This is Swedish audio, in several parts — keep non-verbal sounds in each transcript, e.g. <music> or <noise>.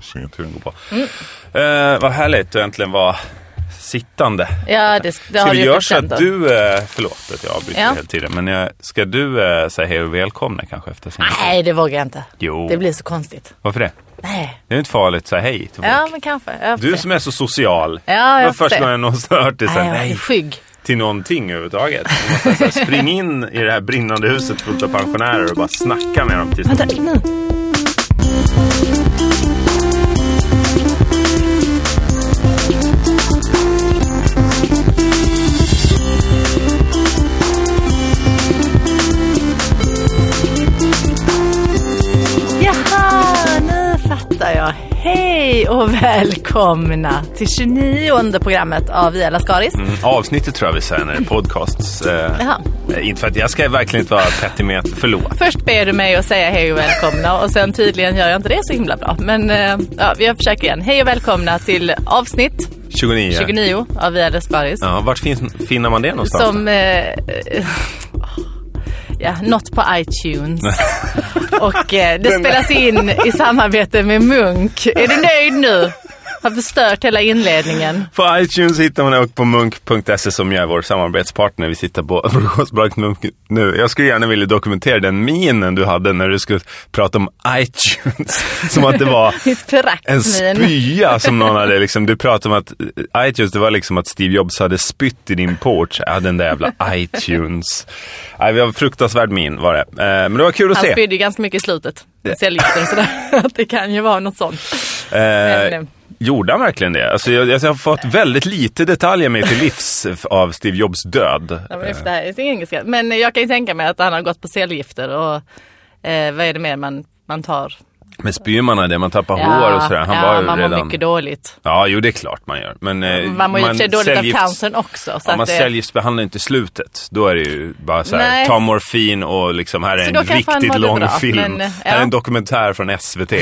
får se hur den går på. Mm. Eh, vad härligt att äntligen vara sittande. Ja, det, det Ska vi göra så att du, eh, förlåt att jag avbryter Ja. hela tiden, men jag, ska du eh, säga hej och välkomna kanske efter sin Nej, det vågar jag inte. Jo. Det blir så konstigt. Varför det? Nej. Det är inte farligt att säga hej till folk. Ja, men kanske. Du se. som är så social. Ja, det jag får första gången har hört dig säga Nej, nej skygg. till någonting överhuvudtaget. Du måste så här, spring in i det här brinnande huset fullt av pensionärer och bara snacka med dem tills Vänta, nu. Hej och välkomna till 29 programmet av Via Lascaris. Mm, avsnittet tror jag vi säger när det är podcasts. Eh, inte för att jag ska verkligen inte vara petimeter, förlåt. Först ber du mig att säga hej och välkomna och sen tydligen gör jag inte det så himla bra. Men eh, ja, vi försöker igen. Hej och välkomna till avsnitt 29. 29 av Via Lascaris. Ja, vart finns, finner man det någonstans? Som... Eh, ja, något på iTunes. och eh, det spelas in i samarbete med Munk. Är du nöjd nu? Har förstört hela inledningen. På iTunes hittar man och på munk.se som är vår samarbetspartner. Vi sitter på <laughs> Munk nu. Jag skulle gärna vilja dokumentera den minen du hade när du skulle prata om iTunes. <laughs> Som att det var <laughs> en spya som någon hade liksom. Du pratade om att eh, iTunes, det var liksom att Steve Jobs hade spytt i din porch. Ja, den där jävla iTunes. Nej, vi har fruktansvärd min var det. Eh, Men det var kul att Han se. spydde ju ganska mycket i slutet. Cellgifter och sådär. Det kan ju vara något sånt. Eh, Men, Gjorde han verkligen det? Alltså jag, alltså, jag har fått väldigt lite detaljer med till livs av Steve Jobs död. Ja, men det är engelska. Men jag kan ju tänka mig att han har gått på cellgifter och eh, vad är det mer man, man tar? Med spymarna, det man tappar hår och sådär. Han ja, var ju man redan... mår mycket dåligt. Ja, jo det är klart man gör. Men eh, Man mår ju sig dåligt cellgifts- av cancern också. Så Ja, att man det, cellgiftsbehandlar inte slutet. Då är det ju bara så här, Nej. ta morfin och liksom, här är Så en riktigt lång bra, film. men, eh, Här är ja. en dokumentär från SVT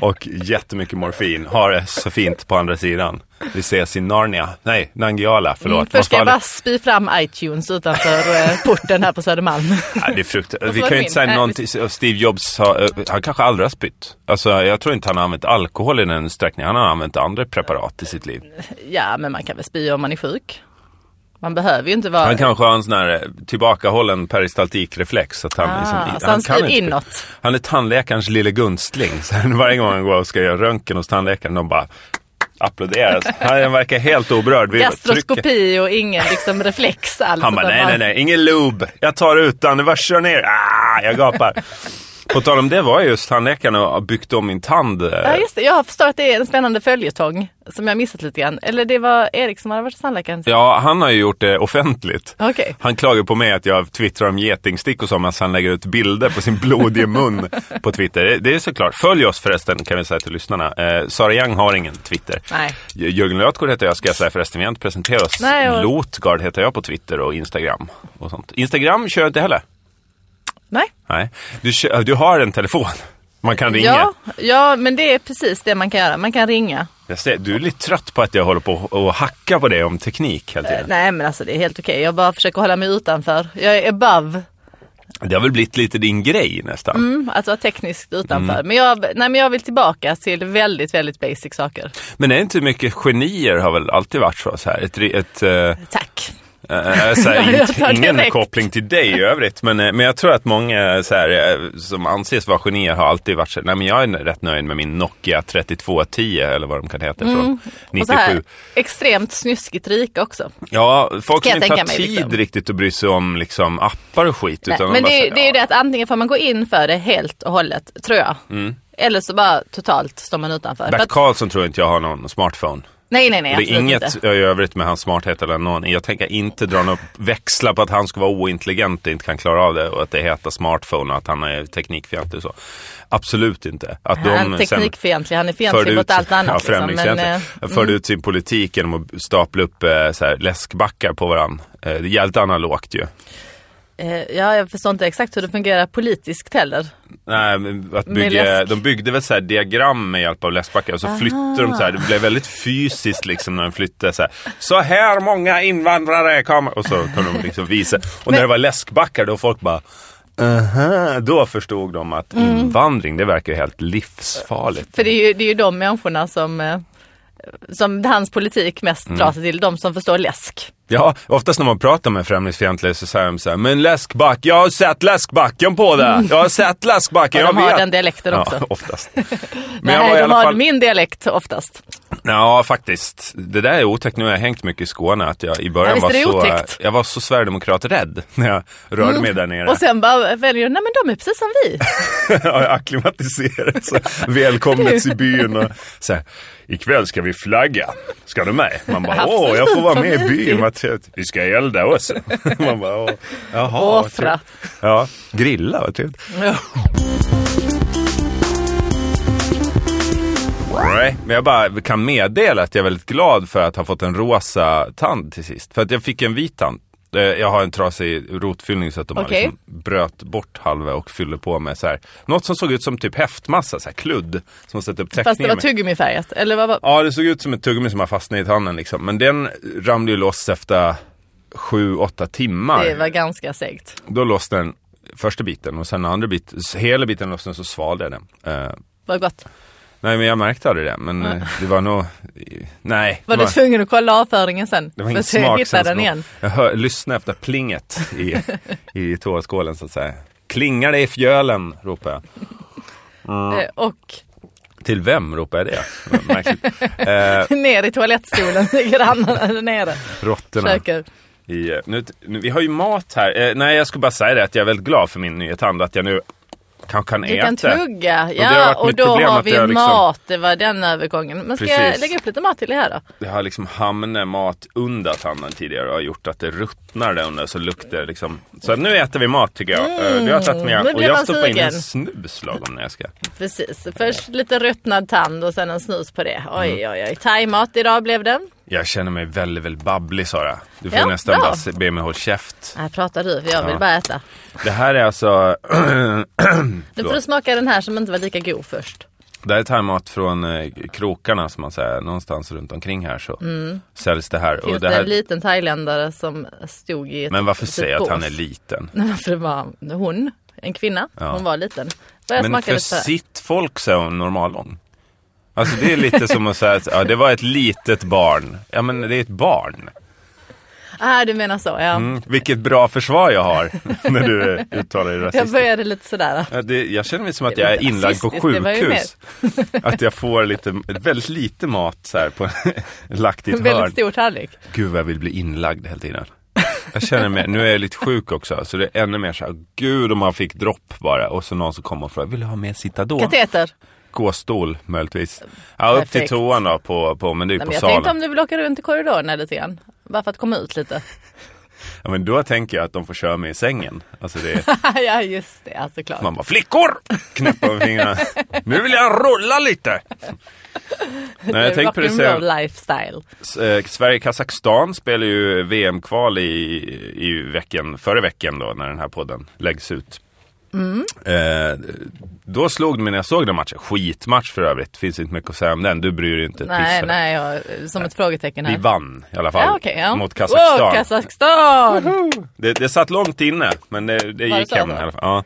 och jättemycket morfin. Har det så fint på andra sidan. Vi ses i Narnia. Nej, Nangiala, förlåt. Mm, först ska jag bara spy fram iTunes utanför eh, porten här på Södermalm. Nej, det är fruktansvärt. Vi kan ju inte säga någonting. Steve Jobs, har, eh, han kanske aldrig har spytt. Alltså, jag tror inte han har använt alkohol i den utsträckningen. Han har använt andra preparat i sitt liv. ja, men man kan väl spy om man är sjuk. Man behöver ju inte vara... Han kanske har en sån här eh, tillbakahållen peristaltikreflex. Att han, Ah, liksom, så han kan inte inåt. Han är tandläkarens lille gunstling. <laughs> Så varje gång han går och ska göra röntgen hos tandläkaren, de bara applåderar. Han verkar helt oberörd. Vi trycker- Gastroskopi och ingen liksom reflex alls. Han bara, nej, nej, nej, ingen lube. Jag tar utan, det bara kör ner. Ah, jag gapar. På tal om det var ju just tandläkaren och har byggt om min tand. eh, Ja just det, jag förstår att det är en spännande följetong som jag missat lite grann. Eller det var Erik som hade varit tandläkaren. Ja, han har ju gjort det offentligt. Okej. Han klagar på mig att jag twittrar om getingstick och så, medan han lägger ut bilder på sin blodiga mun på Twitter. Det- är såklart. Följ oss förresten, kan vi säga till lyssnarna. Eh, Sara Young har ingen Twitter. Nej. Jörgen Lötgård heter jag, ska jag säga förresten. Vi har inte presenterat oss. Nej, och- Lotgard heter jag på Twitter och Instagram. Och sånt. Instagram kör jag inte heller. Nej. Nej. Du, du har en telefon. Man kan ringa. Ja, ja, men det är precis det man kan göra. Man kan ringa. Jag ser, du är lite trött på att jag håller på och hacka på det om teknik hela tiden. Nej men alltså det är helt okej. Jag bara försöker hålla mig utanför. Jag är above. Det har väl blivit lite din grej nästan. Mm, att vara tekniskt utanför. Mm. Men, jag, nej, men jag vill tillbaka till väldigt, väldigt basic saker. Men är inte mycket genier har väl alltid varit så här? Ett, ett, eh, Tack. Eh, så här, <laughs> Ja, ingen direkt. koppling till dig i övrigt. Men, eh, men jag tror att många så här, eh, som anses vara genier har alltid varit så nej men jag är rätt nöjd med min Nokia 3210 eller vad de kan heta från Mm. Och 97. så här, extremt snuskigt rika också. Ja, folk som inte har mig, tid liksom. riktigt att bry sig om liksom, appar och skit. Nej, men det, är- säger, det är ju ja. det att antingen får man gå in för det helt och hållet, tror jag. Mm. Eller så bara totalt står man utanför. För Bert Karlsson tror inte jag har någon smartphone. Nej, nej, nej. Det är inget inte. i övrigt med hans smarthet eller någon. Jag tänker inte dra några växlar på att han ska vara ointelligent och inte kan klara av det och att det heter smartphone och att han är teknikfientlig och så. Absolut inte. Att Han är teknikfientlig, han är fientlig ut, mot allt annat. ja, liksom. Men, eh, förde ut sin politik genom att stapla upp eh, så här, läskbackar på varandra. Eh, det är jävligt analogt ju. Eh, ja, jag förstår inte exakt hur det fungerar politiskt heller. Nej, men att bygga, de byggde väl så diagram med hjälp av läskbackar och så flyttade de så här. Det blev väldigt fysiskt liksom när de flyttade så här. Så här många invandrare kommer. Och så kunde de liksom visa. Och när det var läskbackar då folk bara aha, då förstod de att Mm. invandring, det verkar helt livsfarligt. För det är ju, det är ju de människorna som, eh, som hans politik mest Mm. drar sig till. De som förstår läsk. Ja, oftast när man pratar med främlingsfientliga så säger de så här, men läskback, jag har sett läskbacken på det. Jag har sett läskbacken, <laughs> jag de har vet. den dialekten också. Ja, oftast. <laughs> Men Nej, jag var i de alla har fall... min dialekt oftast. Ja, faktiskt. Det där är otäckt. Nu har jag hängt mycket i Skåne. Att jag i början Ja, var, så, otäckt. jag var så Sverigedemokrat-rädd <laughs> när jag rörde mig där nere. Och sen bara väljer du, nej men de är precis som vi. <laughs> jag har acklimatiserat så välkomnats i <laughs> byn och så här, ikväll ska vi flagga. Ska du med? Man bara, åh, jag får vara med i byn. Vad. Vi ska elda också. Man bara, åh, jaha. Offra. Ja, grilla, vad trevligt. Ja. Nej, men jag bara kan meddela att jag är väldigt glad för att ha fått en rosa tand till sist. För att jag fick en vit tand. Eh, Jag har en trasig rotfyllning så att de har Okej. liksom bröt bort halva och fyllde på med så här, något som såg ut som typ häftmassa, så här kludd. Som satt upp Fast det var tuggummifärgat. Eller vad var Ja, det såg ut som ett tuggummi som har fastnat i tanden liksom. Men den ramlade ju loss efter sju, åtta timmar. Det var ganska segt. Då lossnade den första biten och sen andra biten, hela biten lossnade så svalde jag den. Eh, Vad gott. Nej men jag märkte aldrig det, men eh, det var nog, nej. Var det du tvungen att kolla avföringen sen? det var ingen smak sen den igen. Jag hör, lyssnade efter plinget i, <laughs> i toaskålen så att säga. Klingar det i fjölen, ropar jag. Eh, Och Till vem ropar jag det? <laughs> Eh, ner i toalettstolen, <laughs> grannarna där nere. råttorna. Försöker. I, eh, nu, nu, vi har ju mat här. Eh, nej, jag skulle bara säga det att jag är väldigt glad för min nya tand. Att jag nu kan, kan Du äta. kan tugga, ja och då har vi jag liksom- mat, det var den övergången. Men ska jag Precis. lägga upp lite mat till det här då? Det har liksom hamnat mat under tanden tidigare och har gjort att det ruttnar där under så luktar liksom. Så nu äter vi mat tycker jag. Eh, Du har tagit med och jag stoppar in en snus lagom när jag ska. Precis, först lite ruttnad tand och sen en snus på det. Oj Mm. oj oj, thaimat idag blev det. Jag känner mig väldigt, väldigt babblig Sara. Du får Ja, nästan bra. bara be mig håll käft. Här pratar du, för jag vill Ja. bara äta. Det här är alltså... <clears throat> Nu får du smaka den här som inte var lika god först. Det här är thaimat från eh, krokarna som man säger. Någonstans runt omkring här så säljs det här. Mm. Finns det det här en liten thailändare som stod i ett men varför litet säger jag att han är liten? <laughs> Nej, för det var hon, en kvinna, Ja. hon var liten. Men för sitt folk så är hon normallång. Alltså det är lite som att säga att ja, det var ett litet barn. Ja men det är ett barn. Ah, du menar så, ja. Mm. Vilket bra försvar jag har <laughs> när du uttalar dig Jag rasistiskt. började lite sådär. Ja, det, jag känner mig som att jag är inlagd på sjukhus. Att jag får lite, väldigt lite mat så här på, <laughs> lagt i ett En väldigt hörn. stor tallrik. Gud vad jag vill bli inlagd hela tiden. Jag känner mig, nu är jag lite sjuk också, så det är ännu mer så här, gud om man fick dropp bara. Och så någon som kommer och frågar, vill du ha mer Citadon? Kateter. Gåstol möjligtvis. Ja, upp till toan då, på, på, men det är Nej, på men jag tänkte salen. om du vill åka runt i korridorerna lite grann. Bara för att komma ut lite. Ja, men då tänker jag att de får köra mig i sängen. Alltså det <laughs> ja, just det. Ja, såklart. man bara, flickor! Knäppa med fingrarna. <laughs> Nu vill jag rulla lite! Nej, jag tänkte på det Rock'n'roll sen. lifestyle. Eh, Sverige-Kazakstan spelar ju VM-kval i, i veckan, förra veckan då när den här podden läggs ut. Mm. Eh, då slog det mig när jag såg den matchen, skitmatch för övrigt, finns inte mycket att säga om den, du bryr dig inte Nej, den. nej, jag, som ett frågetecken här. Vi vann i alla fall Ja, okej, ja. mot Kazakstan. Wow, Kazakstan! det, det satt långt inne, men det, det gick hem i alla fall. Ja.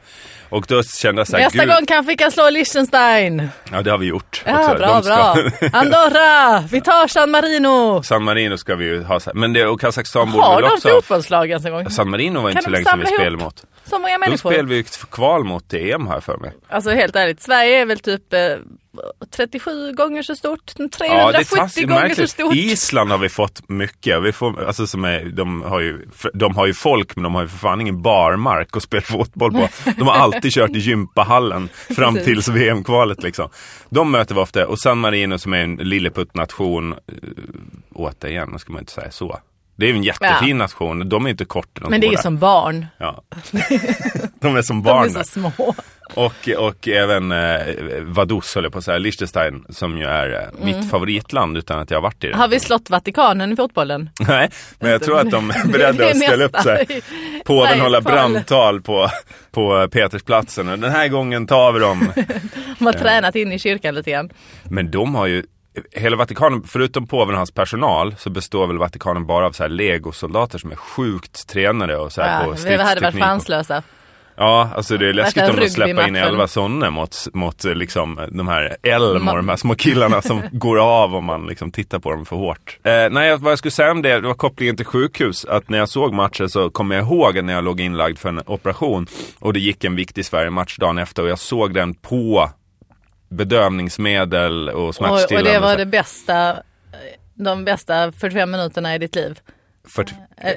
Och då kände jag så här, Nästa gud, gång kanske vi kan slå Liechtenstein. ja det har vi gjort. Ja, också. bra, De ska- bra. <laughs> Andorra, vi tar San Marino. San Marino ska vi ju ha, men det, och Kazakstan borde Har väl de också ha fotbollslag ens en gång? San Marino var inte så de länge sedan vi spelade mot. Så många människor. spelade vi kval mot EM här för mig. Alltså helt ärligt, Sverige är väl typ eh, 37 gånger så stort, 370 Ja, det är taskigt gånger så stort. Island har vi fått mycket. Vi får, alltså som är, de, har ju, de har ju folk men de har ju för fan ingen barmark att spela fotboll på. <laughs> De har alltid kört i gympahallen fram tills VM-kvalet liksom. De möter vi ofta och San Marino som är en lilleputt-nation, äh, återigen, nu ska man inte säga så. Det är en jättefin Ja. nation, de är inte korta. de Men det är som barn. Ja. <laughs> De är som De barn. är så små. Och, och även eh, Vaduz höll jag på att säga, Liechtenstein som ju är eh, mitt favoritland utan att jag har varit i det. Mm. Har vi slått Vatikanen i fotbollen? <laughs> Nej, men jag tror att de är beredda att ställa upp sig. Påven hålla brandtal på, på Petersplatsen och den här gången tar vi dem. <laughs> De har tränat in i kyrkan lite grann. Men de har ju, hela Vatikanen, förutom påven och hans personal, så består väl Vatikanen bara av så här legosoldater som är sjukt tränade och så här Ja, på vi hade varit stridsteknik. chanslösa. Ja, alltså det är läskigt om de släpper in elva sådana mot, mot eh, liksom de här Elm och de här små killarna som <laughs> går av om man liksom tittar på dem för hårt. Eh, nej, vad jag skulle säga om det, det var kopplingen till sjukhus. Att när jag såg matchen så kom jag ihåg när jag låg inlagd för en operation och det gick en viktig Sverige-match dagen efter och jag såg den på bedövningsmedel och smärtstillande. och det och var så. det bästa, de bästa 45 minuterna i ditt liv. För,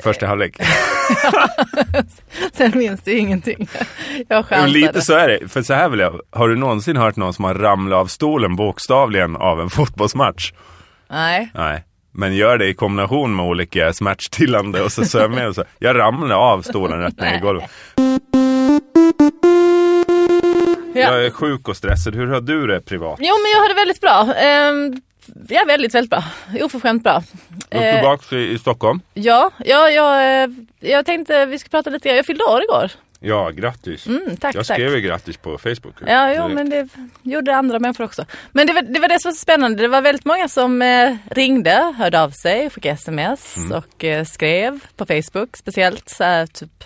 första halvlek. <laughs> Sen minns du ingenting. Jag chansade. lite så är det. För så här vill jag, har du någonsin hört någon som har ramlat av stolen bokstavligen av en <laughs> fotbollsmatch? Nej. Nej. Men gör det i kombination med olika smärtstillande och så sömnmedel och så. Jag ramlade av stolen rätt ner i golvet. Ja. Jag är sjuk och stressad. Hur har du det privat? Jo men jag har det väldigt bra. Ehm, ja väldigt, väldigt bra. Oförskämt bra. Du är Eh, tillbaka i, i Stockholm? ja, ja jag, eh, jag tänkte vi ska prata lite, jag fyllde år igår. Ja, grattis. Mm, tack, jag skrev ju grattis på Facebook. Ja, jo, det- men det gjorde andra människor också. Men det var, det var det som var så spännande. Det var väldigt många som eh, ringde, hörde av sig, skickade sms Mm. och eh, skrev på Facebook speciellt. Så här, typ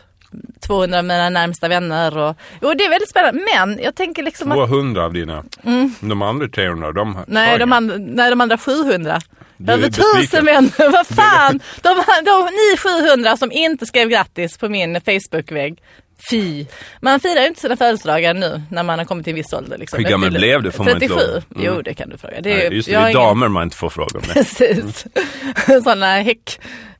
200 av mina närmsta vänner och, och det är väldigt spännande. Men jag tänker liksom att 200 av dina. De andra 300, de Nej, de, andra, nej, de andra 700. Du är Över tusen vänner, <laughs> vad fan! De, de, ni 700 som inte skrev grattis på min Facebook-vägg. Fy! Man firar ju inte sina födelsedagar nu när man har kommit till en viss ålder. Liksom. Hur gammal blev du? Får man inte 37. lov? Mm. Jo, det kan du fråga. Det är, Nej, just det, det är ingen- damer man inte får fråga om. <laughs> Precis. Sådana häck,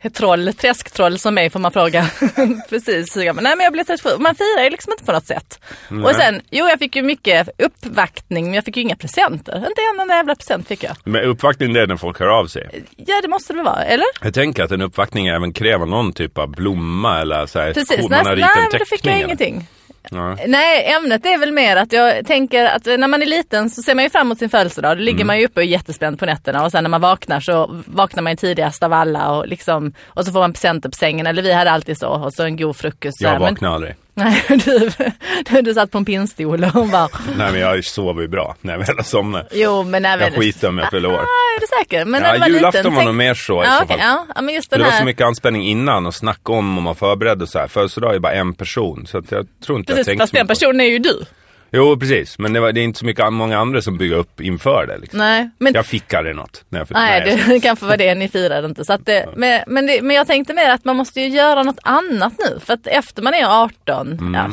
troll, träsktroll som mig får man fråga. <laughs> Precis. Nej men jag blev 37. Man firar ju liksom inte på något sätt. Nej. Och sen, jo jag fick ju mycket uppvaktning men jag fick ju inga presenter. Inte en enda jävla present fick jag. Men uppvaktning det är när folk hör av sig. Ja det måste det väl vara, eller? Jag tänker att en uppvaktning även kräver någon typ av blomma eller så här, Precis, nej, man har nej ritat en men då fick teckning jag ingenting. Ja. Nej, ämnet är väl mer att jag tänker att när man är liten så ser man ju fram emot sin födelsedag. Då ligger Mm. man ju uppe och är jättespänd på nätterna och sen när man vaknar så vaknar man ju tidigast av alla och liksom och så får man presenter på sängen. Eller vi hade alltid så och så en god frukost. här. Jag Men- vaknar aldrig. Nej, du, <laughs> du, du satt på en pinnstol och bara, Nej men jag sover ju bra när jag väl har somnat. jo men även... Jag skiter om jag fyller år. Ah, är du säker? Men Ja, var julafton liten, var tänk- nog mer så i ja, så okej, fall. ja, men just den det var här... så mycket anspänning innan och snacka om och man förberedde och så här. Födelsedag är bara en person. Så att jag tror inte jag Precis, tänkte fast så den personen är ju du. Jo precis, men det, var, det är inte så mycket många andra som bygger upp inför det. Liksom. Nej, men Jag fick aldrig något. När jag Nej, jag <laughs> det kanske var det ni firade inte. Så det, men, men, det, men jag tänkte mer att man måste ju göra något annat nu. För att efter man är 18, Mm. ja,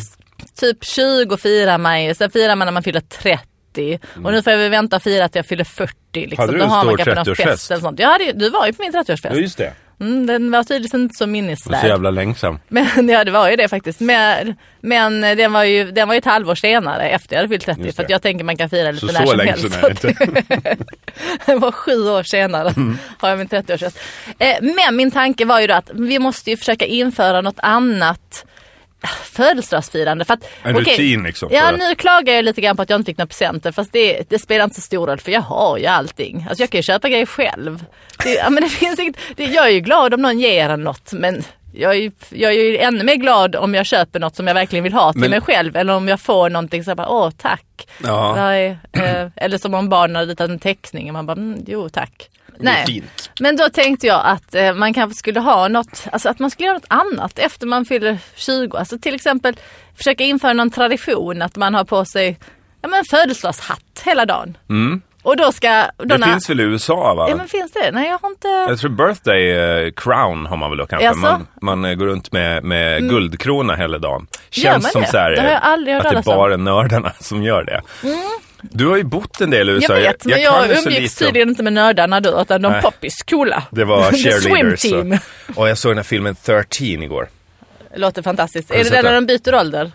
typ 20 firar man ju, sen firar man när man fyller 30. Och nu får jag väl vänta och fira att jag fyller 40. Liksom. Mm. Hade du Då en stor kanske någon 30-årsfest? fest eller sånt. Jag hade, ju- du var ju på min 30-årsfest. Ja just det. Mm, den var tydligen inte så var så minnesvärd. jävla längsam. Men <laughs> ja, det var ju det faktiskt. Men, men den, var ju, den var ju ett halvår senare efter jag hade fyllt 30. Just För jag tänker man kan fira lite Så när så som länge helst. sedan är det inte. <laughs> Det var sju år senare Mm. har jag min 30-årsfest. Eh, men min tanke var ju då att vi måste ju försöka införa något annat födelsedagsfirande. För att, En okej, rutin liksom. Ja, nu klagar jag lite grann på att jag inte fick några presenter. Fast det, det spelar inte så stor roll för jag har ju allting. Alltså jag kan ju köpa grejer själv. Det, ja, men det <laughs> finns inget, det, jag är ju glad om någon ger en något. Men jag är, jag är ju ännu mer glad om jag köper något som jag verkligen vill ha till Men- mig själv. Eller om jag får någonting så jag bara, åh tack. Ja. Nej, eh, eller som om barnen har ritat en teckning och man bara, mm, jo tack. Är Nej. fint. Men då tänkte jag att eh, man kanske skulle ha något, alltså att man skulle göra något annat efter man fyller 20. Alltså till exempel försöka införa någon tradition att man har på sig ja, men födelsedagshatt hela dagen. Mm. Och då ska... Då Det finns väl i USA va? Ja men finns det? Nej jag har inte... Jag tror birthday eh, crown har man väl då kanske. Jaså? Man, man eh, går runt med, med guldkrona hela dagen. Känns man som det? så här, Det har jag aldrig hört att det är bara nördarna <laughs> som gör det. Du har ju bott en del i USA. Jag vet, men jag, ju så umgicks lite om- tydligen inte med nördarna då, utan de poppis, coola. Det var <laughs> The swim cheerleaders. team. Och, och jag såg den här filmen 13 igår. Låter fantastiskt. Är du det den när de byter ålder?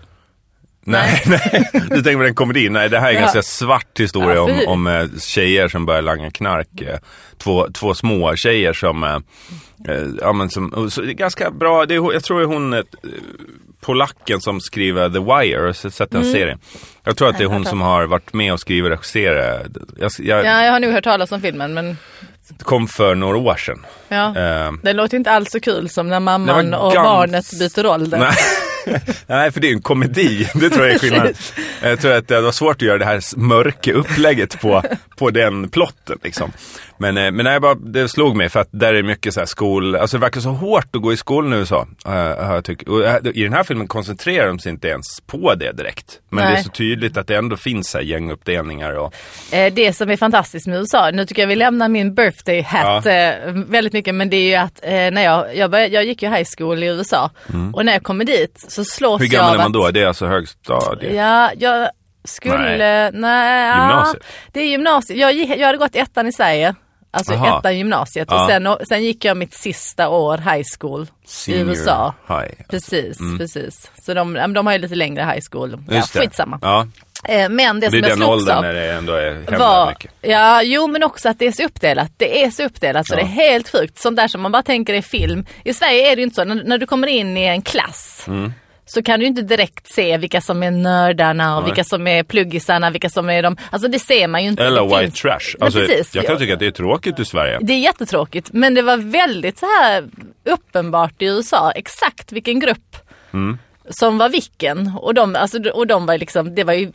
Nej, nej. Du tänker på den komedin? Nej, det här är en Ja. ganska svart historia Ja, om, om eh, tjejer som börjar langa knark. Eh, Två, två små tjejer som, eh, ja men som, så, det är ganska bra, det är, jag tror hon eh, polacken som skriver The Wire, och sett den serien. Jag tror att det är Mm. Hon som har varit med och skrivit och regisserat. Jag, jag Ja, jag har nog hört talas om filmen, men kom för några år sedan. ja. Eh, Det låter inte alls så kul som när mamman och barnet byter ålder. <laughs> Nej. För det är ju en komedi. Det tror jag är skillnaden. Jag tror att det var svårt att göra det här mörka upplägget på, på den plotten liksom. Men, eh, men nej, bara, det slog mig för att där är mycket så här skol, alltså det verkar så hårt att gå i skolan i USA. Uh, tyckt. Och, uh, I den här filmen koncentrerar de sig inte ens på det direkt. Men Nej. det är så tydligt att det ändå finns så här gänguppdelningar och Eh, Det som är fantastiskt med USA, nu tycker jag vi lämnar min birthday hat eh, väldigt mycket, men det är ju att eh, när jag, jag, började, jag gick ju high school i USA och när jag kommer dit så slås hur jag gammal av är man då? Det är alltså högstadiet? Ja, jag skulle, nej, ja, Gymnasiet? Det är gymnasiet. Jag, jag hade gått ettan i Sverige. Alltså Aha. ettan gymnasiet Ja. och sen, sen gick jag mitt sista år high school Senior i USA. high. Precis, precis. Så de, ja, de har ju lite längre high school. Ja, Just det. skitsamma. Ja, Eh, Men det, det är som jag den slogs åldern av när det ändå är var, mycket. ja, jo men också att det är så uppdelat. Det är så uppdelat så Ja. det är helt sjukt. Sånt där som man bara tänker är film. I Sverige är det ju inte så. När, när du kommer in i en klass Mm. Så kan du inte direkt se vilka som är nördarna och Nej. vilka som är pluggisarna, vilka som är de, alltså det ser man ju inte. Eller white finns- trash. Alltså, precis. jag kan tycka att det är tråkigt i Sverige. Det är jättetråkigt men det var väldigt så här uppenbart i USA exakt vilken grupp Mm. som var vilken. Och de, alltså, och de var liksom, det var ju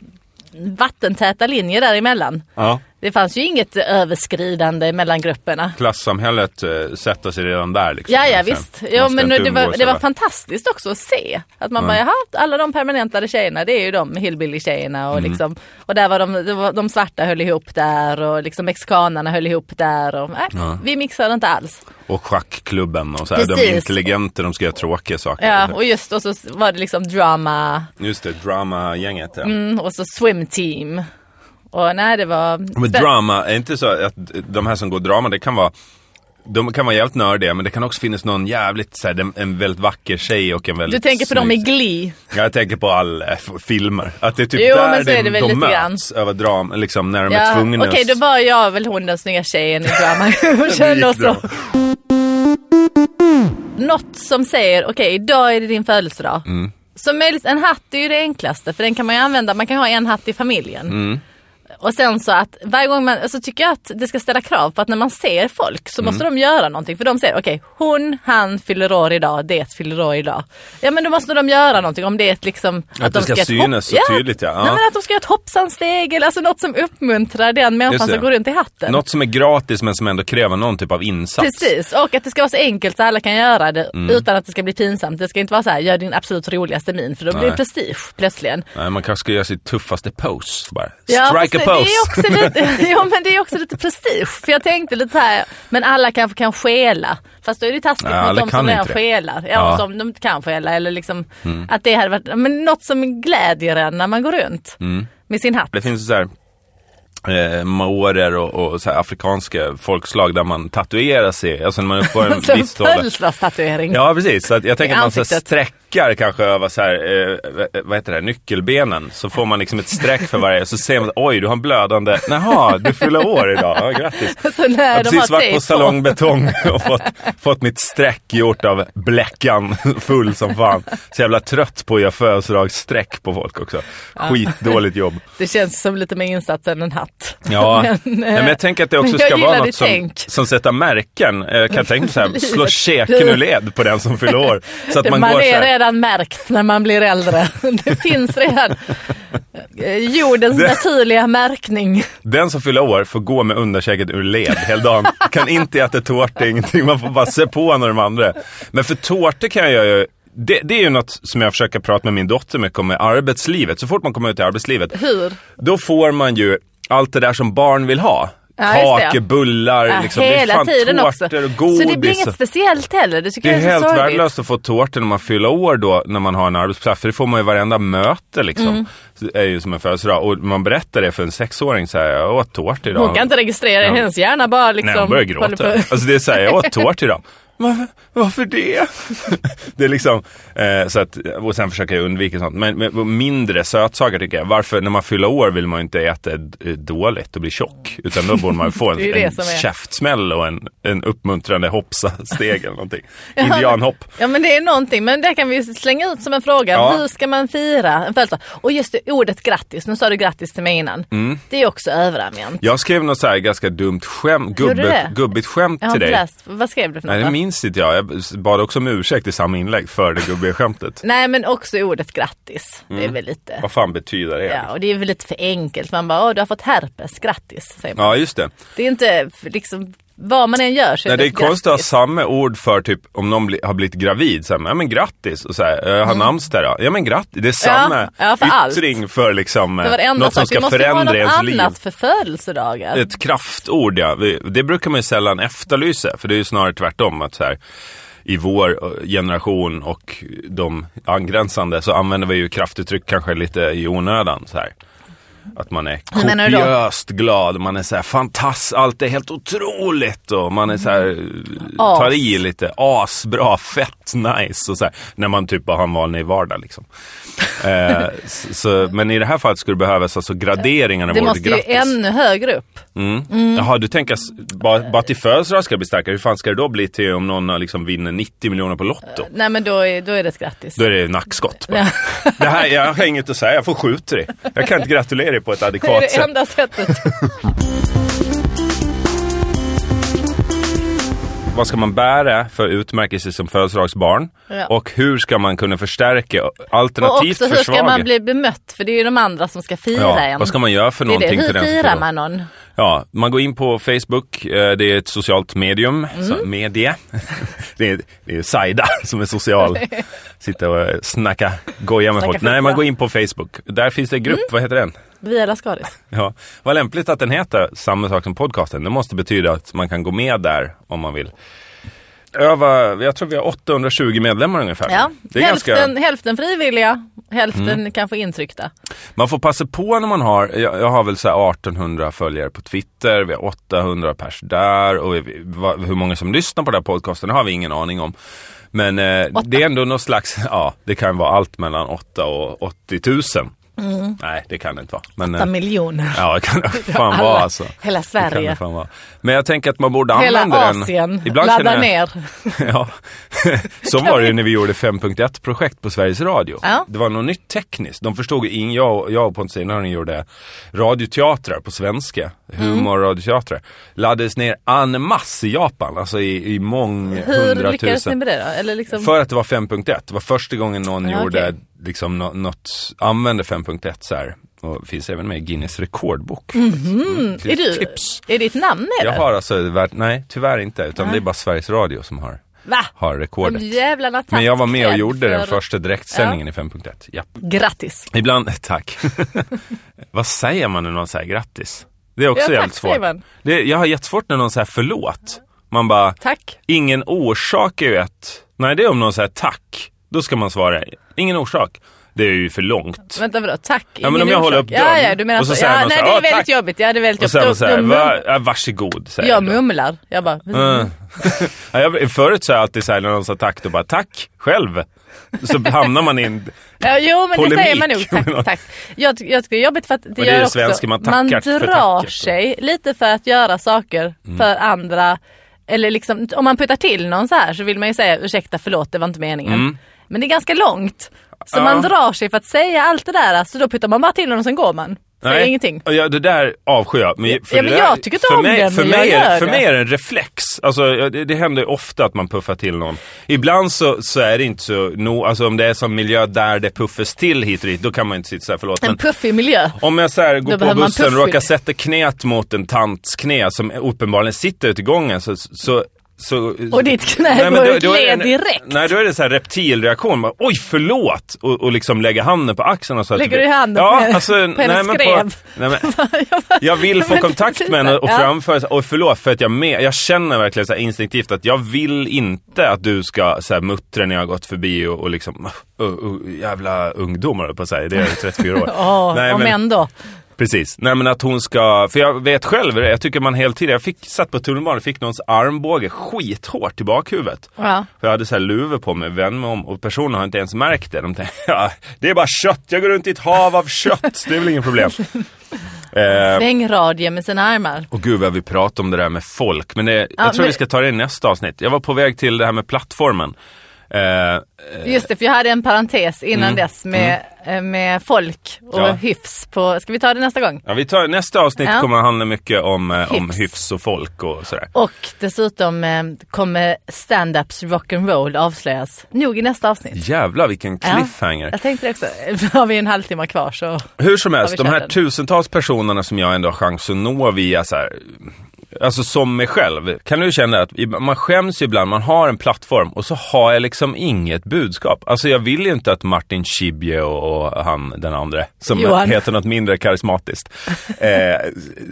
vattentäta linjer däremellan. Ja. Det fanns ju inget överskridande mellan grupperna. Klassamhället eh, sätter sig redan där. Liksom. Ja, ja visst. Ja, men det var, det var fantastiskt också att se. Att man Mm. bara, jaha, alla de permanentade tjejerna det är ju de hillbilly-tjejerna och Mm. liksom, och där var de, de svarta höll ihop där och liksom mexikanerna höll ihop där och nej, Ja. vi mixade inte alls. Och schackklubben och så här. De är intelligenta, de ska göra tråkiga saker. Ja, och just och så var det liksom drama Just det, drama-gänget. Ja. mm, och så swim team. Och nej, det var... Men drama, är inte så att de här som går drama, det kan vara de kan vara jävligt nördiga men det kan också finnas någon jävligt, så här, en, väldigt vacker tjej och en Du väldigt tänker på dem i Glee. Ja, Jag tänker på all f- filmer. Att det är typ Jo, där så är det de, de lite grann. möts över drama, liksom när de är Ja, tvungna Okej, då var jag väl hon den snygga tjejen i drama. <laughs> kände så. Något som säger, okej idag är det din födelsedag. Mm. Som möjligt, en hatt är ju det enklaste för den kan man ju använda, man kan ha en hatt i familjen. Mm. Och sen så att varje gång man, så tycker jag att det ska ställa krav på att när man ser folk så måste Mm. de göra någonting. För de säger okej, hon, han fyller år idag, det fyller år idag. Ja men då måste de göra någonting om det är ett liksom... Att det de ska ett synas så tydligt, ja. Ja. Nej, men att de ska göra ett hoppsansteg eller alltså något som uppmuntrar den människan som går runt i hatten. Något som är gratis men som ändå kräver någon typ av insats. Precis, och att det ska vara så enkelt så alla kan göra det Mm. utan att det ska bli pinsamt. Det ska inte vara så här, gör din absolut roligaste min för då blir det prestige plötsligen. Nej, man kanske ska göra sitt tuffaste pose bara. Ja, Strike fast det- är också lite, <laughs> <laughs> ja men det är också lite prestige. För jag tänkte lite så här, men alla kanske kan stjäla. Fast då är det taskigt Ja, mot de som redan skelar. Ja, Ja. Mm. som de kan stjäla. Eller liksom att det hade varit, men något som glädjer en när man går runt med sin hatt. Det finns så här eh, maorer och, och så här afrikanska folkslag där man tatuerar sig, alltså när man uppgår en <laughs> viss ålder. födelsedagstatuering. Ja precis, så jag tänker att man så här sträckar kanske över så här, eh, vad heter det, nyckelbenen. Så får man liksom ett streck för varje, så ser man oj du har en blödande, jaha du fyller år idag, ja, grattis. <laughs> Så när Jag har precis varit på Salong Betong och fått, fått mitt streck gjort av bläckan <laughs> full som fan. Så jävla trött på att göra födelsedagsstreck på folk också. Skitdåligt jobb. Det känns som lite mer insats än en hatt. Ja, <laughs> Men, men, men jag tänker att det också ska vara något som, som sätter märken. Jag kan tänka så här, slå käken ur led på den som fyller år. Så att man, man går så är här, redan märkt när man blir äldre. <laughs> Det finns redan eh, jordens Det- naturliga märkning. Den som fyller år får gå med underkäket ur led hela dagen. Kan inte äta tårta, ingenting. Man får bara se på när de andra. Men för tårta kan jag ju det, det är ju något som jag försöker prata med min dotter mycket om med arbetslivet. Så fort man kommer ut i arbetslivet, Hur? då får man ju allt det där som barn vill ha. Det, ja. bullar, Ja, liksom. det är hela fan tiden också. tårtor och godis. Så det blir inget speciellt heller. Det Det är är helt så sorgligt. värdelöst att få tårta när man fyller år då, när man har en arbetsplats. För det får man ju varenda möte liksom. Mm. Så Det är ju som en födelsedag. Och man berättar det för en sexåring så här, jag åt tårta idag. Hon kan inte registrera Ja. hennes hjärna bara liksom. Nej, hon börjar gråta. Alltså det är såhär, jag åt tårta idag. <laughs> Varför, varför det? <laughs> det är liksom, eh, så att, och sen försöker jag undvika sånt. Men, men mindre sötsaker tycker jag. Varför, när man fyller år vill man ju inte äta eh, dåligt och bli tjock. Utan då borde man få en, <laughs> en käftsmäll och en, en uppmuntrande hoppsa-steg eller någonting. <laughs> Indianhopp. Ja men det är någonting, men det kan vi slänga ut som en fråga. Ja. Hur ska man fira en födelsedag? Och just det, ordet grattis, nu sa du grattis till mig innan. Mm. Det är också överanvänt. Jag skrev något så här ganska dumt skämt, gubbe, gubbigt skämt Jag till dig. läst, vad skrev du för något? Nej? Minns inte jag. Jag bad också om ursäkt i samma inlägg för det gubbiga skämtet. <laughs> Nej men också ordet grattis. Det är Mm. väl lite... Vad fan betyder det? Ja, och det är väl lite för enkelt. Man bara, åh du har fått herpes, grattis. Säger man. Ja, just det. Det är inte liksom, vad man än gör så Nej, det är ett konstigt att ha samma ord för typ om någon bli, har blivit gravid. Så här, ja men grattis. Och så här, jag har namnsdag då. Ja men grattis. Det är samma Mm. ja, för allt. yttring för liksom För något som sak. ska Vi måste ha förändra något ens liv. annat för födelsedagar. Ett kraftord ja. Det brukar man ju sällan efterlysa. För det är ju snarare tvärtom. att så här, i vår eh, generation och de angränsande så använder vi ju kraftuttryck kanske lite i onödan. Så här. Att man är kopiöst glad, man är så här allt är helt otroligt och man är så här, As. tar i lite, asbra, fett nice och så här, när man typ bara har en vanlig vardag liksom. Eh, så, men i det här fallet skulle det behövas alltså graderingarna det måste ju ännu högre upp. Mm. Jaha, du tänker bara, bara till födelsedag ska det bli starkare. Hur fan ska det då bli till om någon har liksom vinner 90 miljoner på Lotto? Nej men då är, då är det ett grattis. Då är det nackskott. Bara. Ja. Det här, jag har inget att säga, jag får skjuta dig. Jag kan inte gratulera dig på ett Det är adekvat det sätt. enda sättet. <laughs> Vad ska man bära för utmärkelse som födelsedagsbarn? Ja. Och hur ska man kunna förstärka, Och alternativt också hur ska försvaga? man bli bemött? För det är ju de andra som ska fira ja, en. vad ska man göra för det är det. någonting till Hur den som firar man någon? Ja, man går in på Facebook, eh, det är ett socialt medium, Mm. så, medie. <laughs> det är, det är Saida <laughs> som är social, sitter och eh, snacka goja med Snacka folk. Nej, man går in på Facebook. Där finns det en grupp, vad heter den? Via Lascaris. <laughs> Ja, vad lämpligt att den heter samma sak som podcasten. Det måste betyda att man kan gå med där om man vill. Öva, jag tror vi har 820 medlemmar ungefär. Ja. Det är hälften, ganska, Mm. hälften frivilliga, hälften kan få intryckta. man får passa på när man har, jag, jag har väl så här 1800 följare på Twitter, vi har 800 pers där och vi, vad, hur många som lyssnar på den här podcasten har vi ingen aning om. Men eh, det är ändå någon slags, <laughs> ja det kan vara allt mellan 8 och 80 000. Mm. Nej det kan det inte vara. Men, Åtta eh, miljoner. ja det kan det <laughs> fan Alla- vara alltså. Hela Det kan det Sverige. Men jag tänker att man borde Hela använda den. Asien. Ibland Ladda känner jag- ner. <laughs> Ja, <laughs> så var det ju när vi gjorde 5.1 projekt på Sveriges Radio. Ja. Det var något nytt tekniskt. De förstod ju jag, jag och Pontus Einarning gjorde radioteatrar på svenska. Humor och radioteatrar. Laddades ner en masse i Japan, alltså i, i mång Hur lyckades ni med det då? Eller liksom... För att det var 5.1. Det var första gången någon Ja, gjorde, okej. liksom nå- något, använde 5.1 så här. Och finns även med i Guinness rekordbok. Mm, är du, Tips. är ditt namn med Jag har alltså, nej tyvärr inte, utan det är bara Sveriges Radio som har, Va? har De rekordet. Men jag var med och gjorde den för- första direktsändningen i 5.1. Ja. Grattis. Ibland, tack. <laughs> Vad säger man när någon säger grattis? Det är också Ja, jävligt svårt. Det, jag har jättesvårt när någon säger förlåt. Man bara, Tack. ingen orsak är ju ett... Nej, det är om någon säger tack. Då ska man svara, ingen orsak. Det är ju för långt. Vänta vadå? Tack? Ja, men Ingen om jag håller orsak. upp dörren Ja, ja, du menar och så så. säger Ja, någon nej, så här, det är "Ja, väldigt tack." jobbigt. Ja, det är väldigt Och jobbigt. sen Då- säger, då mum- Va, ja, varsågod, säger Jag då. mumlar. Jag bara... Mm. <laughs> ja, jag, förut så är jag alltid så här när någon sa tack, då bara tack själv. Så hamnar man in... Ja, jo, men Polemik det säger man nog. Tack, tack. Jag, jag tycker det är jobbigt för att det, det gör också... man man drar sig lite för att göra saker Mm. för andra. Eller liksom, om man puttar till någon så här så vill man ju säga ursäkta, förlåt, det var inte meningen. Men det är ganska långt. Så Mm. Ja. man drar sig för att säga allt det där, så då puttar man bara till någon och sen går man. Säger ingenting. Ja, det där avskyr jag. Men, för ja, men jag tycker inte för om mig, det, För mig, jag är, för mig är det en reflex. Alltså, det, det händer ofta att man puffar till någon. Ibland så, så är det inte så, no, alltså om det är som miljö där det puffas till hit och dit, då kan man inte sitta så här, förlåt. En Men puffig miljö. om jag så här, går Då på bussen och råkar sätta knät mot en tants knä som uppenbarligen sitter ute i gången så, så så, Och ditt knä Nej, går ut led direkt. Nej, då är det så här reptilreaktion. Bara, Oj, förlåt! Och, och liksom lägga handen på axeln och så. Lägger du handen ja, på alltså, på hennes nej, men på, skrev? nej, men, <laughs> jag vill få kontakt med henne och. Ja. framföra, så- och förlåt för att jag med, jag känner verkligen så instinktivt att jag vill inte att du ska så här, muttra när jag har gått förbi och, och liksom, uh, uh, jävla ungdomar på att säga, det är 34 år. <laughs> Åh, Nej, om men- ändå. Precis. Nej men att hon ska, för jag vet själv jag tycker man hela tiden, jag fick, satt på tunnelbanan och fick någons armbåge skithårt i bakhuvudet. Ja. För jag hade så här luva på mig, vän mig om och personen har inte ens märkt det. De tänkte, ja, det är bara kött, jag går runt i ett hav av kött, det är väl inget problem. <laughs> eh, Svängradie med sina armar. och gud vad vi pratar om det där med folk, men det, jag Ja, tror men- vi ska ta det i nästa avsnitt. Jag var på väg till det här med plattformen. Eh, Just det, för jag hade en parentes innan Mm, dess med, eh, med folk och Ja. hyfs på, ska vi ta det nästa gång? ja, vi tar, nästa avsnitt Ja. kommer att handla mycket om, eh, om Hyfs. hyfs och folk och sådär. Och dessutom eh, kommer stand-ups rock'n'roll avslöjas. Nog i nästa avsnitt. Jävlar vilken Ja. cliffhanger. Jag tänkte det också. <laughs> Har vi en halvtimme kvar så. Hur som helst, Ja, de här den. tusentals personerna som jag ändå har chans att nå via så här, Alltså som mig själv. Kan du känna att man skäms ibland, man har en plattform och så har jag liksom inget budskap. Alltså jag vill ju inte att Martin Schibbye och, han den andra, som Johan. heter något mindre karismatiskt, <laughs> eh,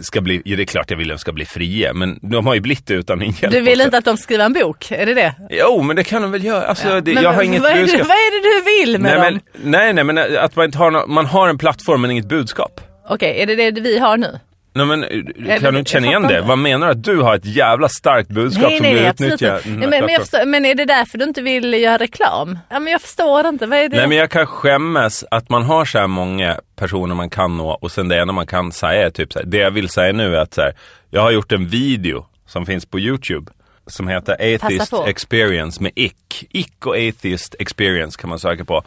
ska bli, ja, det är klart jag vill att de ska bli fria, men de har ju blivit det utan min hjälp Du vill inte att de skriver en bok? Är det det? Jo, men det kan de väl göra. Alltså, det, Men jag har inget vad, budskap. vad är det du vill med Nej dem? men, nej, nej, men att man inte har, man har en plattform men inget budskap. Okej, är det det vi har nu? Nej men Eller- kan du inte känna igen det? inte. Vad menar du? Att du har ett jävla starkt budskap Nej, som nej, du absolut utnyttjar? inte. den Nej, men, men, förstår, men är det därför du inte vill göra reklam? Ja, men jag förstår inte. Vad är det? Nej men jag kan skämmas att man har så här många personer man kan nå och sen det enda man kan säga är typ så här, det jag vill säga nu är att så här, jag har gjort en video som finns på YouTube som heter Atheist. Experience med Ick. Ick och Atheist Experience kan man söka på.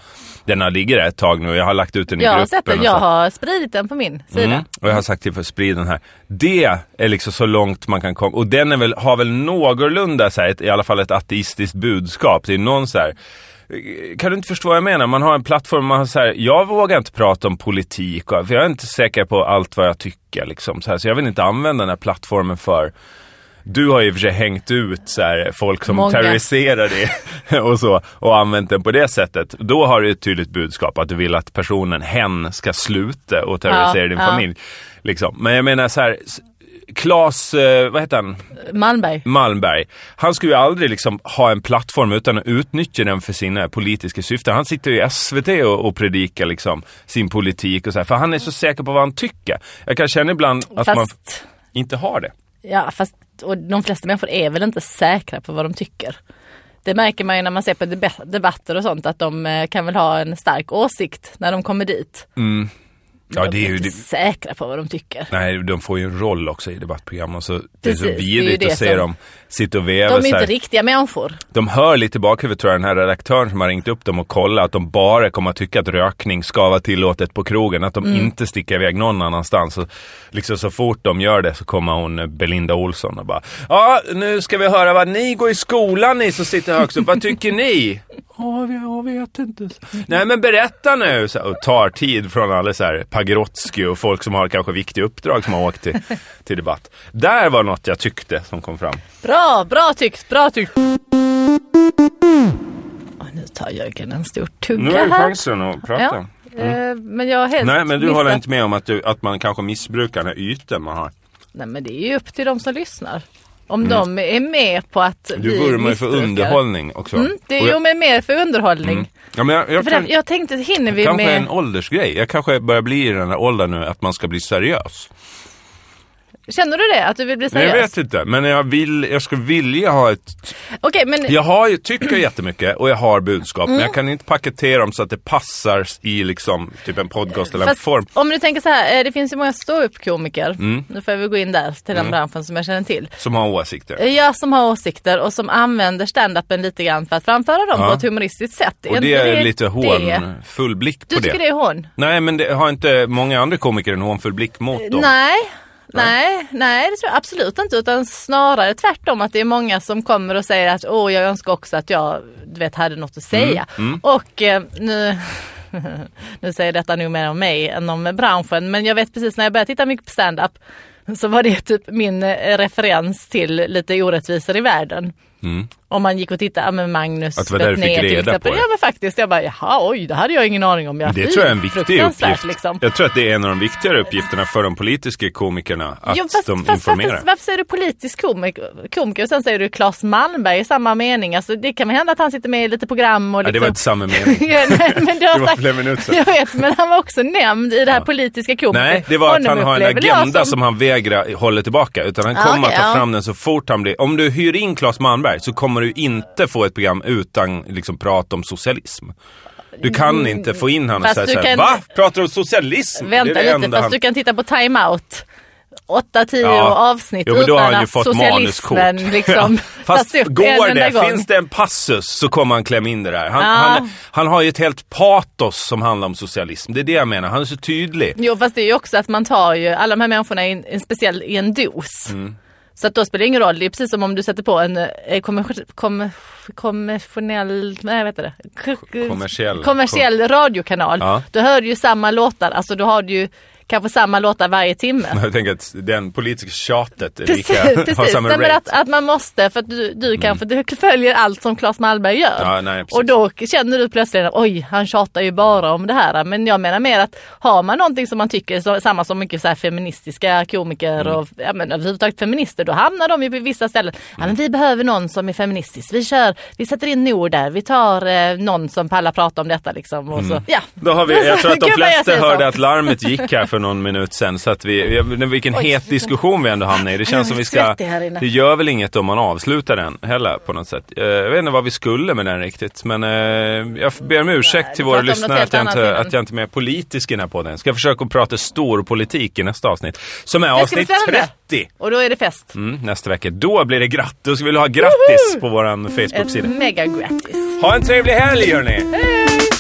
Den har ligger där ett tag nu jag har lagt ut den i jag har gruppen. sett den. och Jag har spridit den på min sida. Mm. Och jag har sagt till för att sprida den här. Det är liksom så långt man kan komma. Och den är väl, har väl någorlunda så här, ett, i alla fall ett ateistiskt budskap. Det är någon så här. Kan du inte förstå vad jag menar? Man har en plattform, man har så här, jag vågar inte prata om politik, och, för jag är inte säker på allt vad jag tycker. Liksom, så, här, så jag vill inte använda den här plattformen för du har ju för sig hängt ut så här, folk som Många. terroriserar det <laughs> och så och använt den på det sättet. Då har du ett tydligt budskap att du vill att personen, hen, ska sluta och terrorisera Ja, din ja. familj. Liksom. Men jag menar så här, s- Claes, eh, vad heter han? Malmberg. Malmberg. Han skulle ju aldrig liksom ha en plattform utan att utnyttja den för sina politiska syften. Han sitter ju i SVT och, och predikar liksom sin politik och så här, för han är så säker på vad han tycker. Jag kan känna ibland att man Fast, inte har det ja, fast och de flesta människor är väl inte säkra på vad de tycker. Det märker man ju när man ser på debatter och sånt att de eh, kan väl ha en stark åsikt när de kommer dit. Mm. Ja, de det är ju inte det. säkra på vad de tycker. Nej, de får ju en roll också i debattprogram och så det är så vidrigt att se som- dem sitta och veva De är så inte riktiga människor. De hör lite i bakhuvudet tror jag, den här redaktören som har ringt upp dem och kollat att de bara kommer att tycka att rökning ska vara tillåtet på krogen. Att de Mm. inte sticker iväg någon annanstans. Och liksom så fort de gör det så kommer hon eh, Belinda Olsson och bara Ja, nu ska vi höra vad ni går i skolan ni som sitter högst upp. Vad tycker ni? Ja, jag vet inte. Nej men berätta nu! Så, och tar tid från alla så här Pagrotsky och folk som har kanske viktiga uppdrag som har åkt till, till debatt. Där var något jag tyckte som kom fram. Bra, bra tyckt, bra tyckt. Och nu tar Jörgen en stor tugga Nu har du här. chansen att prata. Ja, eh, men jag har helt Nej, men du missat. håller inte med om att, du, att man kanske missbrukar den här ytan man har. Nej men det är ju upp till de som lyssnar. Om de är med på att Mm. Du vi vurmar ju för missbrukar. underhållning också. Mm, det Och är jag, ju med mer för underhållning. ja, men jag, jag För kan, jag tänkte, hinner vi kanske med... en åldersgrej. Jag kanske börjar bli i den här åldern nu att man ska bli seriös. Känner du det? Att du vill bli Nej, jag seriös? vet inte, men jag, vill, jag skulle vilja ha ett... Okej, men Jag har ju, tycker jättemycket och jag har budskap, Mm. men jag kan inte paketera dem så att det passar i liksom typ en podcast eller en fast form. om du tänker så här, eh, det finns ju många ståuppkomiker. Mm. Nu får jag väl gå in där till den branschen som jag känner till. Som har åsikter. Eh, Ja, som har åsikter och som använder stand-upen lite grann för att framföra dem Ja. på ett humoristiskt sätt. Och det är lite det? hånfull blick på Du det. tycker det är hån? Nej, men det har inte många andra komiker en hånfull blick mot dem. Nej. Nej, nej det tror jag absolut inte utan snarare tvärtom att det är många som kommer och säger att åh jag önskar också att jag du vet hade något att säga. Mm, Och eh, nu, <laughs> nu säger detta nog mer om mig än om branschen men jag vet precis när jag började titta mycket på stand-up så var det typ min eh, referens till lite orättvisor i världen. Om man gick och tittade, ja men Magnus Mm. Att det var där du fick reda på det. Ja men faktiskt, jag bara jaha oj det hade jag ingen aning om. Jag, Det tror jag är en viktig uppgift. Liksom. Jag tror att det är en av de viktigare uppgifterna för de politiska komikerna. Att Jo, fast, de fast informerar. varför, varför säger du politisk komiker, komiker och sen säger du Claes Malmberg i samma mening? Alltså, det kan väl hända att han sitter med i lite program och Ja, det liksom... var inte samma mening. <laughs> Ja, nej, men <laughs> du har Det var sagt... flera minuter sedan. Jag vet, men han var också nämnd i det här politiska komiker. Nej, det var att han har en agenda som... han vägrar hålla tillbaka. Utan han Ja, kommer okej, att ta ja. fram den så fort han blir... Om du hyr in Claes Malmberg så kommer du inte få ett program utan liksom prata om socialism. Du kan inte få in honom och säga du så här, kan- Va? Pratar du om socialism? Vänta det det lite, fast han... du kan titta på Time Out. 8-10 Ja. avsnitt Jo, men då har utan han ju att fått socialismen <laughs> liksom Fast går det, gång. finns det en passus så kommer han klämma in det där. Han, Ja. han, han har ju ett helt patos som handlar om socialism. Det är det jag menar, han är så tydlig. Jo fast det är ju också att man tar ju alla de här människorna i en, en speciell i en dos. Mm. Så att då spelar det ingen roll. Det är precis som om du sätter på en eh, kommer, kommer, konventionell, nej vet det, K- k- Kommersiell. kommersiell radiokanal. Ja. Då hör du ju samma låtar, alltså då har du ju kanske samma låtar varje timme. Jag tänker att den politiska tjatet är Precis, lika, <laughs> har precis. samma Nej, rate. att, att man måste, för att du, du kanske du följer allt som Claes Malmberg gör. Ja, nej, och då känner du plötsligt att oj, han tjatar ju bara om det här. Men jag menar mer att har man någonting som man tycker, så, samma som mycket så feministiska komiker Mm. och ja, men, överhuvudtaget feminister, då hamnar de ju på vissa ställen. Ja, men vi behöver någon som är feministisk. Vi kör, vi sätter in Nord där, vi tar eh, någon som pallar prata om detta liksom. Och så, ja. Mm. Då har vi, jag tror att de flesta hörde att larmet gick här för någon minut sedan. Så att vi, jag- vilken Oj. het diskussion vi ändå hamnar i. Det känns som vi ska... Det gör väl inget om man avslutar den heller på något sätt. Eh, Jag vet inte vad vi skulle med den riktigt. Men eh, jag ber om ursäkt till våra lyssnare att jag, inte, att jag inte är mer politisk i den här podden. Ska försöka prata stor politik i nästa avsnitt. Som är avsnitt spännande. 30. Och då är det fest. Mm, nästa vecka. Då blir det grattis. Då ska vi ha grattis på våran Ett Facebook-sida. mega grattis. Ha en trevlig helg hörni!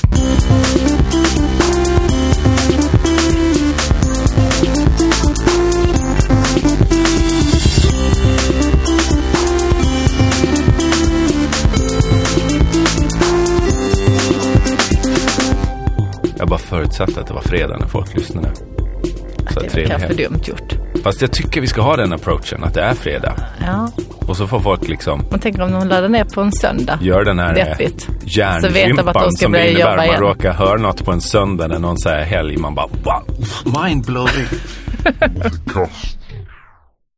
Jag bara förutsatte att det var fredag när folk lyssnade. Så Det trevlig kanske dumt gjort. Fast jag tycker vi ska ha den approachen, att det är fredag. Ja. Och så får folk liksom Man tänker om de laddar ner på en söndag. göra den här Deppigt. Så vet de som det innebär jobba man igen. råkar höra något på en söndag när någon säger helg. Man bara wow, mind blowing. <laughs> Kast.